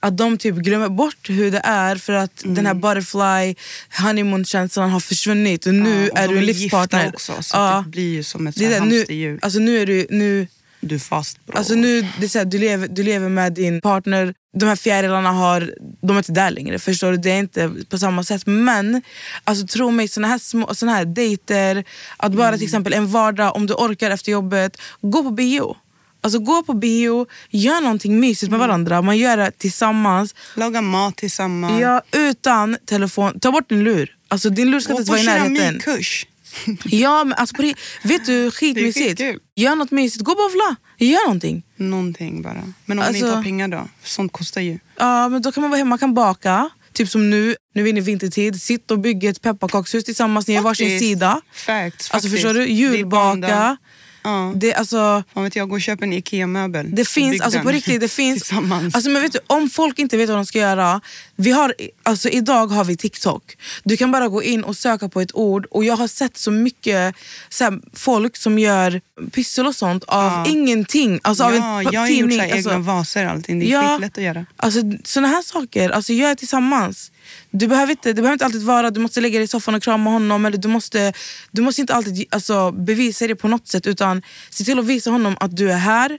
att de typ glömmer bort hur det är för att den Mm. här butterfly honeymoon-känslan har försvunnit och nu Ja, och är du en livspartner. också, så Ja. det blir ju som ett Det är nu, hamsterhjul. alltså nu är du, nu, Du är fast bro. alltså nu det är så här, du, lever, du lever med din partner, de här fjärilarna har, de är inte där längre. Förstår du? Det är inte på samma sätt. Men alltså, tro mig, såna här, små, såna här dejter, att bara Mm. till exempel en vardag, om du orkar efter jobbet, gå på bio. Alltså gå på bio, gör någonting mysigt Mm. med varandra. Man gör det tillsammans. Laga mat tillsammans. Ja, utan telefon. Ta bort din lur. Alltså din lur ska Gå inte på vara i närheten. keramikkurs. Ja, men alltså på det, vet du, skitmysigt. Gör något mysigt, gå bowla. Gör någonting. Någonting bara. Men om man Alltså- inte har pengar då? Sånt kostar ju. Ja, men då kan man vara hemma, man kan baka. Typ som nu, nu är vi inne i vintertid. Sitt och bygg ett pepparkakshus tillsammans, ni är varsin sida. Facts, Alltså faktiskt. förstår du? Julbaka. Ja. Det, alltså, Fan vet jag, gå och köpa en IKEA-möbel. det finns, alltså på riktigt, det finns. Tillsammans. Alltså, men vet du, om folk inte vet vad de ska göra. Vi har, alltså, idag har vi TikTok. Du kan bara gå in och söka på ett ord. Och Jag har sett så mycket så här, folk som gör pyssel och sånt av Ja. ingenting. Alltså, av ja, en jag har gjort så här alltså, egna vaser och allting. Det är Ja. skitlätt att göra. Alltså, såna här saker, alltså, gör tillsammans. Du behöver, inte, det behöver inte alltid vara du måste lägga dig i soffan och krama honom. Eller du, måste, du måste inte alltid alltså, bevisa det på något sätt. Utan se till att visa honom att du är här.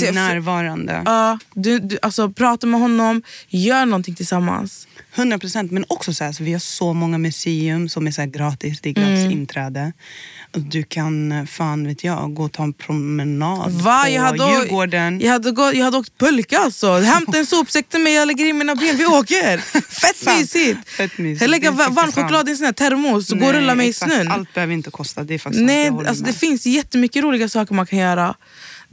Se- närvarande. Ja, du, du, alltså, prata med honom, gör någonting tillsammans. 100 procent. Men också så här, så vi har så många museum som är så gratis. Det är gratis Mm. inträde. Du kan, fan vet jag, gå och ta en promenad Va? på Jag hade, Djurgården. jag, hade gått, jag hade åkt pulka alltså. Hämta en sopsäck till mig, jag lägger in mina ben, vi åker. Fett mysigt. Fett mysigt. Jag lägger varm choklad i en sån här termos och går och rullar mig i snön. Allt behöver inte kosta. Det är faktiskt. Nej, alltså, det finns jättemycket roliga saker man kan göra.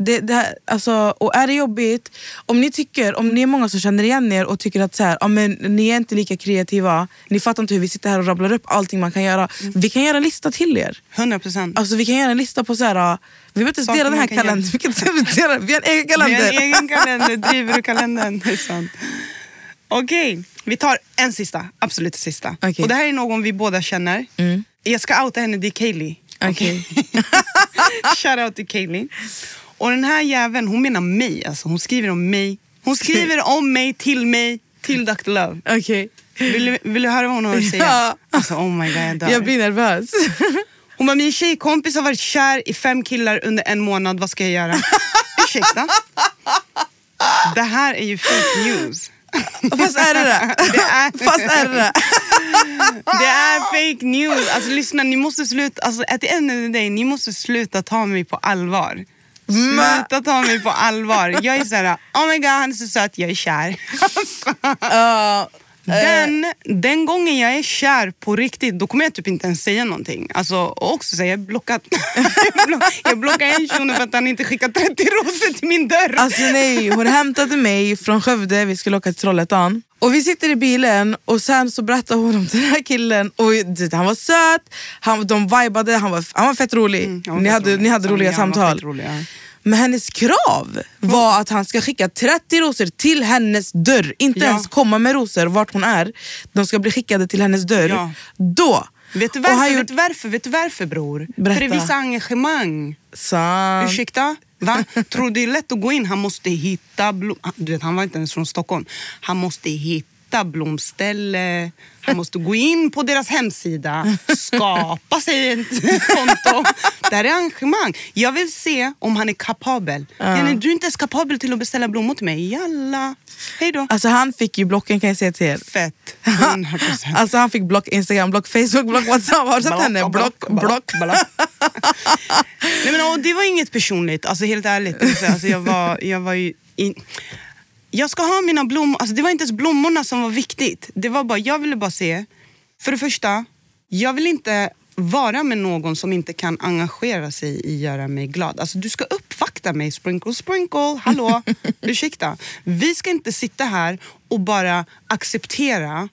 Det, det här, alltså, och är det jobbigt, om ni tycker, om ni är många som känner igen er och tycker att så här, men, ni är inte lika kreativa, ni fattar inte hur vi sitter här och rabblar upp allting man kan göra. Mm. Vi kan göra en lista till er. 100 procent. Alltså, vi kan göra en lista på så här, vi behöver inte Saker dela den här kalendern, vi, kan dela, vi har en egen Vi kalender. har en egen kalender. Driver du kalendern? Det är sant. Okej, vi tar en sista. Absolut sista. Okej. Och Det här är någon vi båda känner. Jag ska outa henne, det är Kaylee. Okej. Shout out till Kaylee. Och den här jäveln, hon menar mig. Alltså, hon skriver om mig. Hon skriver om mig, till mig, till Dr. Love. Okej. Vill, du- vill du höra vad hon har att säga? Ja. Alltså, oh my god, jag dör. Jag blir nervös. Hon bara, min tjejkompis har varit kär i fem killar under en månad, vad ska jag göra? Ursäkta? Det här är ju fake news. Fast är det det? Det är, Fast är det det? det är fake news. Alltså lyssna, ni måste sluta, alltså at the end of the day, ni måste sluta ta mig på allvar. Sluta ta mig på allvar. Jag är såhär, oh my god han är så söt, jag är kär. Ja, den, den gången jag är kär på riktigt, då kommer jag typ inte ens säga någonting. Alltså, och också säga, jag har blockat. jag block- jag blockar en shuno för att han inte skickat 30 rosor till min dörr. Alltså nej, hon hämtade mig från Skövde, vi skulle åka till Trollhättan. Och vi sitter i bilen och sen så berättar hon om den här killen. Och han var söt, han, de vibade, han var, han var fett rolig. Mm, var ni, fett hade, rolig. ni hade roliga ja, samtal. rolig, ja. Men hennes krav var att han ska skicka 30 rosor till hennes dörr. Inte Ja. ens komma med rosor vart hon är. De ska bli skickade till hennes dörr. Ja. Då! Vet du varför? Vet du varför? Vet du varför bror? Berätta. För det visar engagemang. Sant. Ursäkta? Va? Tror du det är lätt att gå in? Han måste hitta blommor. Han var inte ens från Stockholm. Han måste hitta blomställe. Han måste gå in på deras hemsida, skapa sig ett konto. Det här är engagemang. Jag vill se om han är kapabel. Jenny, du är inte ens kapabel till att beställa blommor till mig. Jalla. Hej då. Alltså han fick ju blocken kan jag säga till er. Fett. 100%. Alltså han fick block Instagram, block Facebook, block WhatsApp. Har du sett henne? Block, block. Nej, men, och det var inget personligt, alltså, helt ärligt. Alltså, jag, var, jag var ju... In... Jag ska ha mina blommor, alltså, det var inte ens blommorna som var viktigt. Det var bara, jag ville bara se, för det första, jag vill inte vara med någon som inte kan engagera sig i att göra mig glad. Alltså, du ska uppvakta mig, sprinkle sprinkle, hallå, ursäkta. Vi ska inte sitta här och bara acceptera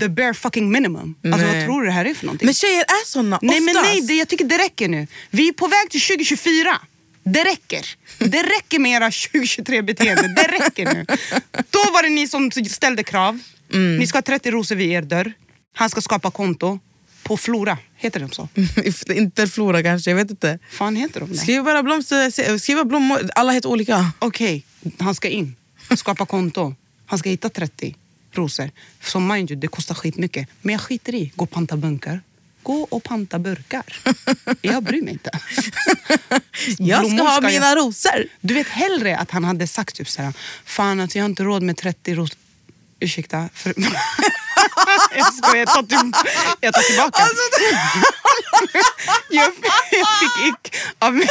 the bare fucking minimum. Alltså, vad tror du det här är för någonting? Men tjejer är såna Nej men oftast. nej, det, jag tycker det räcker nu. Vi är på väg till 2024. Det räcker. Det räcker med era 2023-beteende. Det räcker nu. Då var det ni som ställde krav. Mm. Ni ska ha 30 rosor vid er dörr. Han ska skapa konto på Flora. Heter de så? Interflora kanske, jag vet inte. fan heter de det? Skriv bara blomster, skriv bara blommor, alla heter olika. Okej, han ska in. Skapa konto. Han ska hitta 30 rosor. Som mind you, det kostar skitmycket. Men jag skiter i. Gå och panta bunkar. Gå och panta burkar. Jag bryr mig inte. Jag ska ha mina jag- rosor. Du vet hellre att han hade sagt typ såhär, fan att jag har inte råd med 30 rosor. Ursäkta. För... jag skojar, jag tar, till... jag tar tillbaka. Alltså, jag, jag fick ick av mig.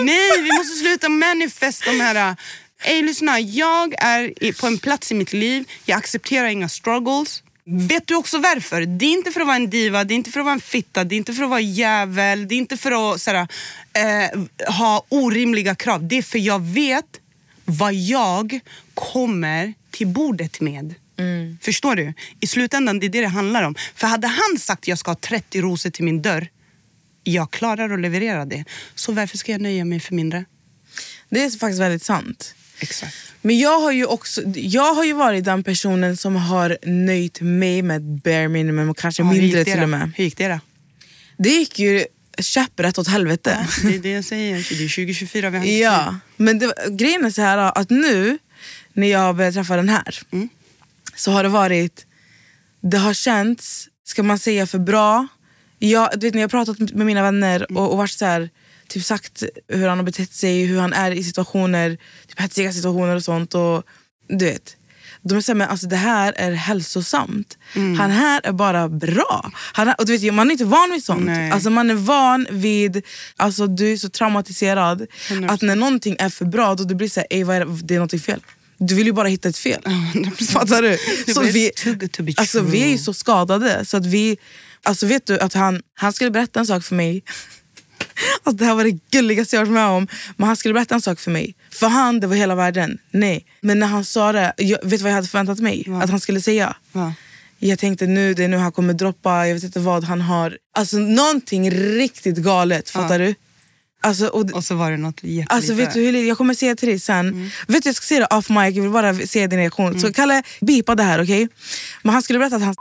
Nej, vi måste sluta manifest de här... Ey, lyssna, jag är på en plats i mitt liv, jag accepterar inga struggles. Vet du också varför? Det är inte för att vara en diva, det är inte för att vara en fitta, det är inte för att vara jävel, det är inte för att såhär, eh, ha orimliga krav. Det är för jag vet vad jag kommer till bordet med. Förstår du? I slutändan, det är det det handlar om. För hade han sagt jag ska ha 30 rosor till min dörr, jag klarar att leverera det. Så varför ska jag nöja mig för mindre? Det är faktiskt väldigt sant. Exakt. Men jag har ju också jag har ju varit den personen som har nöjt mig med bare minimum och kanske Ja, mindre det till och med. Hur gick det då? Det gick ju käpprätt åt helvete. Det är det jag säger. Det är 2024 vi har Ja, men det, grejen är så här att nu när jag började träffa den här Mm. så har det varit det har känts, ska man säga för bra? Jag, du vet, när jag har pratat med mina vänner och, och varit så här, typ sagt hur han har betett sig, hur han är i situationer, typ hetsiga situationer och sånt. Och, du vet. De är såhär, men alltså det här är hälsosamt. Han här är bara bra. Han är, och du vet, man är inte van vid sånt. Nej. Alltså man är van vid, alltså du är så traumatiserad att när någonting är för bra då det blir såhär, "Ey, vad är det, det är någonting fel. Du vill ju bara hitta ett fel. Fattar du? Så vi, alltså, vi är ju så skadade så att vi, alltså vet du att han, han skulle berätta en sak för mig Alltså, det här var det gulligaste jag varit med om. Men han skulle berätta en sak för mig. För han, det var hela världen. Nej. Men när han sa det, jag, vet du vad jag hade förväntat mig att han skulle säga? Va? Jag tänkte nu, det är nu han kommer droppa, jag vet inte vad han har. Alltså någonting riktigt galet, fattar du? Alltså, och, Och så var det något jättelite. Alltså vet du hur Jag kommer säga till dig sen. Mm. Vet du, jag ska säga det off mic, jag vill bara se din reaktion. Så Kalle, bipa det här okej? Men han skulle berätta att han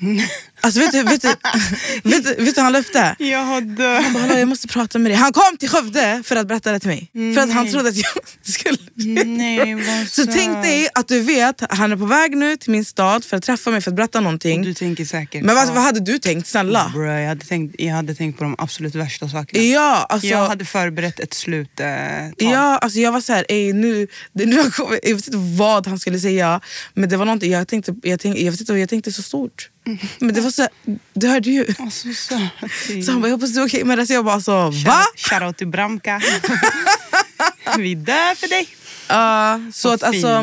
Alltså vet du, vet du, vet du, vet du han det? Jag dött. Han bara, "Hallå, jag måste prata med dig. Han kom till Skövde för att berätta det till mig. För att han trodde att jag skulle... Nej, vad Så tänk dig att du vet, han är på väg nu till min stad för att träffa mig för att berätta någonting. Du tänker säkert. Men vad, ja. vad hade du tänkt? Snälla. Bro, jag, hade tänkt, jag hade tänkt på de absolut värsta sakerna. Ja, alltså, Jag hade förberett ett slut. Eh, ja, alltså jag var så här, "Ey, nu, det, nu jag, jag vet inte vad han skulle säga. Men det var någonting, jag tänkte, jag tänkte, jag inte, jag tänkte så stort. Men det var så hörde ju. Alltså, så Så han bara, jag hoppas du är okej med det. Så jag bara, alltså, va? Shoutout till Bramka. Vi dör för dig. Ja, så att alltså...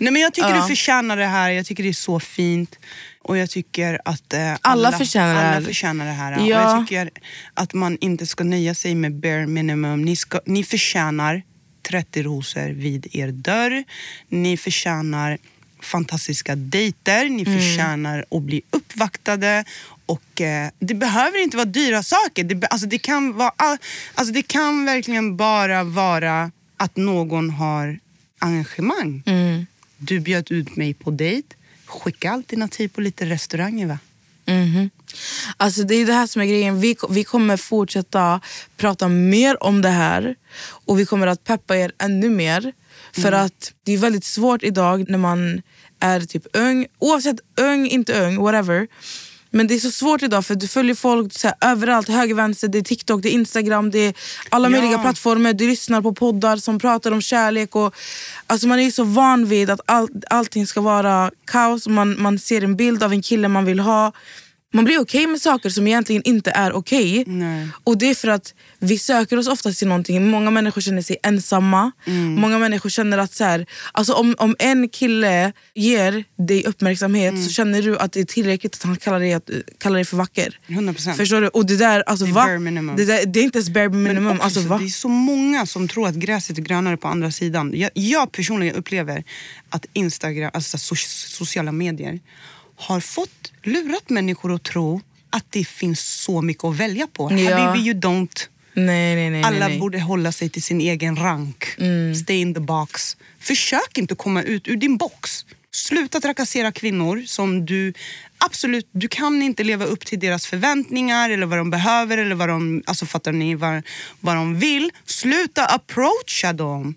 Nej, men jag tycker Ja. du förtjänar det här. Jag tycker det är så fint. Och jag tycker att eh, Alla förtjänar det här. alla förtjänar det här. Och Ja. jag tycker att man inte ska nöja sig med bare minimum. Ni, ska, ni förtjänar 30 rosor vid er dörr. Ni förtjänar fantastiska dejter. Ni Mm. förtjänar att bli uppvaktade. Och eh, Det behöver inte vara dyra saker. Det, alltså, det, kan vara, all- alltså, det kan verkligen bara vara att någon har engagemang. Mm. Du bjöd ut mig på dejt. Skicka alternativ på lite restauranger va? Mhm. Alltså det är det här som är grejen. Vi, vi kommer fortsätta prata mer om det här och vi kommer att peppa er ännu mer. För att det är väldigt svårt idag när man är typ ung, oavsett ung, inte ung, whatever. Men det är så svårt idag för du följer folk så här, överallt, höger, vänster, det är TikTok, det är Instagram, det är alla Ja. möjliga plattformar. Du lyssnar på poddar som pratar om kärlek. Och, alltså man är så van vid att all, allting ska vara kaos. Man, man ser en bild av en kille man vill ha. Man blir okej med saker som egentligen inte är okej. Och det är för att vi söker oss oftast till någonting. Många människor känner sig ensamma. Många människor känner att så här, alltså om, om en kille ger dig uppmärksamhet så känner du att det är tillräckligt att han kallar dig, att, kallar dig för vacker. 100%. Förstår du? Och det där, alltså, Det är va? Det, där, det är inte ens bare minimum. också Alltså, så- va? Det är så många som tror att gräset är grönare på andra sidan. Jag, jag personligen upplever att Instagram, alltså so sociala medier, har fått lurat människor att tro att det finns så mycket att välja på. Ja. Habibi, you don't. Nej, nej, nej. Alla borde hålla sig till sin egen rank. Stay in the box. Försök inte komma ut ur din box. Sluta trakassera kvinnor som du absolut, du kan inte leva upp till deras förväntningar eller vad de behöver eller vad de, alltså fattar ni, vad, vad de vill. Sluta approacha dem.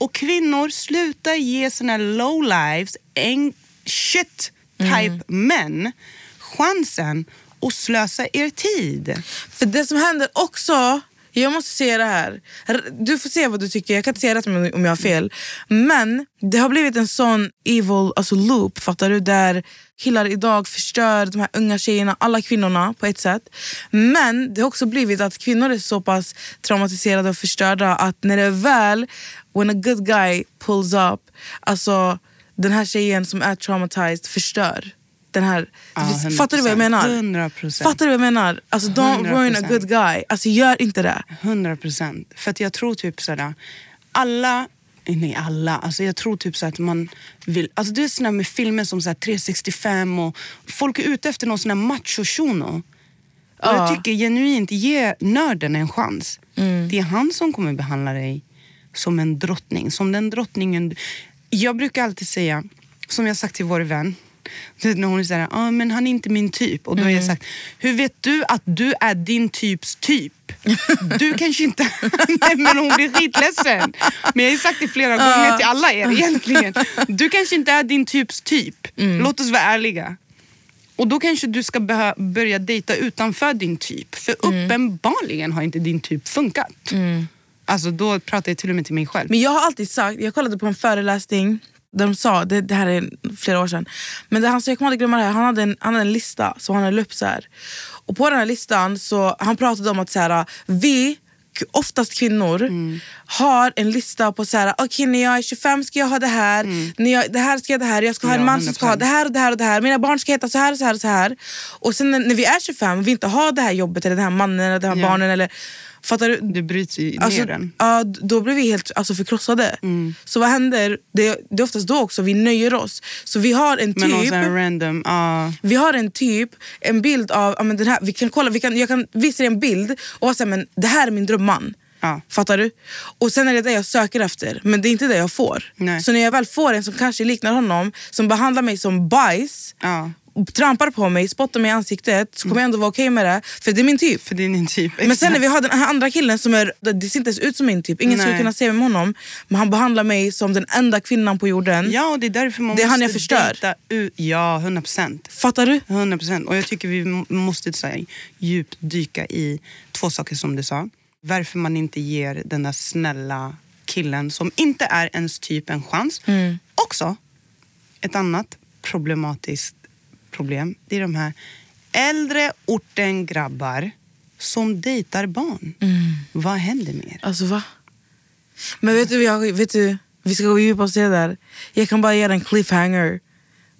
Och kvinnor, sluta ge såna low lives, en shit type män chansen att slösa er tid. För det som händer också, jag måste säga det här. Du får se vad du tycker, jag kan inte säga rätt om om jag har fel. Men det har blivit en sån evil alltså loop, fattar du? Där killar idag förstör de här unga tjejerna, alla kvinnorna på ett sätt. Men det har också blivit att kvinnor är så pass traumatiserade och förstörda att när det är väl, when a good guy pulls up, alltså den här tjejen som är traumatized förstör. Den här, 100%. fattar du vad jag menar? 100%. Fattar du vad jag menar? Alltså don't ruin a 100%. good guy. Alltså gör inte det. 100 procent. För att jag tror typ sådär, alla, nej alla, alltså jag tror typ så att man vill, alltså det är sådär med filmer som såhär 365 och folk är ute efter någon sån här macho-shuno. Ja. jag tycker genuint, ge nörden en chans. Det är han som kommer behandla dig som en drottning. Som den drottningen... Jag brukar alltid säga, som jag sagt till vår vän, när hon säger ah, men han är inte min typ. Och då har jag sagt, hur vet du att du är din typs typ? Du kanske inte... Nej, men hon blir skitledsen. Men jag har sagt det flera gånger till alla er egentligen. Du kanske inte är din typs typ. Låt oss vara ärliga. Och då kanske du ska börja dejta utanför din typ. För Mm. uppenbarligen har inte din typ funkat. Alltså då pratar jag till och med till mig själv. Men jag har alltid sagt, jag kollade på en föreläsning de sa, det, det här är flera år sedan, men det, han sa, jag kommer aldrig glömma det här, han hade en, han hade en lista som han hade upp så här. Och på den här listan så han pratade om att så här, vi, oftast kvinnor, har en lista på så här, okej när jag är 25 ska jag ha det här, när jag, det här ska jag ha det här, jag ska ha en man som ska ha 100%. det här och det här och det här, mina barn ska heta så här och så här och så här. Och sen när, när vi är 25 och vi inte har det här jobbet eller den här mannen eller de här Ja. barnen eller Fattar du? Du bryts i Alltså, ner den. ja, då blir vi helt alltså, förkrossade. Så vad händer? Det, det är oftast då också vi nöjer oss. Så vi har en Men typ, en random... ah. vi har en typ, en bild av, ja, men den här, vi kan kolla, vi kan, jag kan visa dig en bild och såhär, men det här är min drömman. Ja. Fattar du? Och sen är det det jag söker efter, men det är inte det jag får. Nej. Så när jag väl får en som kanske liknar honom, som behandlar mig som bajs, Ja. Trampar på mig, spottar mig i ansiktet, så kommer jag ändå vara okej med det. För det är min typ. För det är typ. Men sen när vi har den här andra killen som är, det ser inte ens ut som min typ, ingen skulle Nej. kunna se mig med honom. Men han behandlar mig som den enda kvinnan på jorden. Ja, och det är därför man Det är han jag förstör. ut. Ja, 100 procent. Fattar du? 100 procent. Och jag tycker vi måste så här, djupt dyka i två saker som du sa. Varför man inte ger den där snälla killen som inte är ens typ en chans. Mm. Också, ett annat problematiskt problem. Det är de här äldre orten grabbar som dejtar barn. Mm. Vad händer med er? Alltså va? Men vet du, jag, vet du, vi ska gå djupare och se där. Jag kan bara ge en cliffhanger.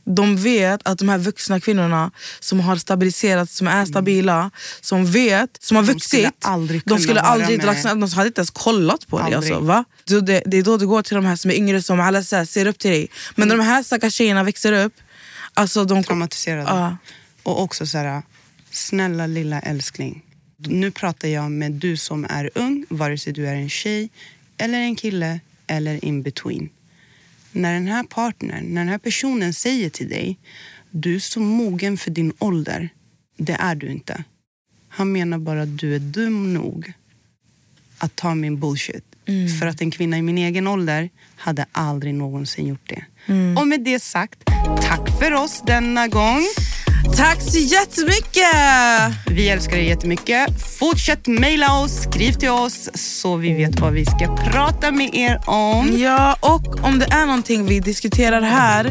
De vet att de här vuxna kvinnorna som har stabiliserats, som är stabila, som vet, som har Mm. De vuxit. skulle aldrig de skulle vara aldrig, med. lagt- de hade inte ens kollat på dig. Aldrig. Alltså, va? Det, det är då du går till de här som är yngre som alla så här, ser upp till dig. Men när de här stackars tjejerna växer upp, alltså de traumatiserade. Ja. Och också så här, snälla lilla älskling. Nu pratar jag med du som är ung, vare sig du är en tjej eller en kille eller in between. När den här partnern, när den här personen säger till dig du är så mogen för din ålder. Det är du inte. Han menar bara att du är dum nog att ta min bullshit. För att en kvinna i min egen ålder hade aldrig någonsin gjort det. Och med det sagt, tack för oss denna gång. Tack så jättemycket! Vi älskar er jättemycket. Fortsätt mejla oss, skriv till oss så vi vet vad vi ska prata med er om. Ja, och om det är någonting vi diskuterar här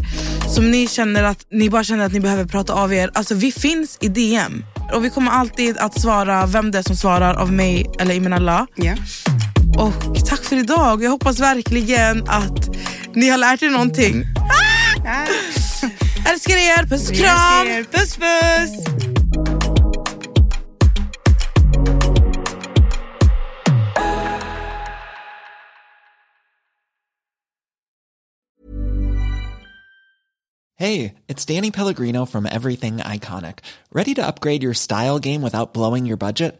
som ni känner att ni bara känner att ni behöver prata av er. Alltså vi finns i DM. Och vi kommer alltid att svara vem det är som svarar av mig eller Imenalla. Ja. Och tack för idag. Jag hoppas verkligen att ni har lärt er någonting. Ja. Älskar er, puss och Vi kram! älskar er. Puss puss! Hey, it's Danny Pellegrino from Everything Iconic. Ready to upgrade your style game without blowing your budget?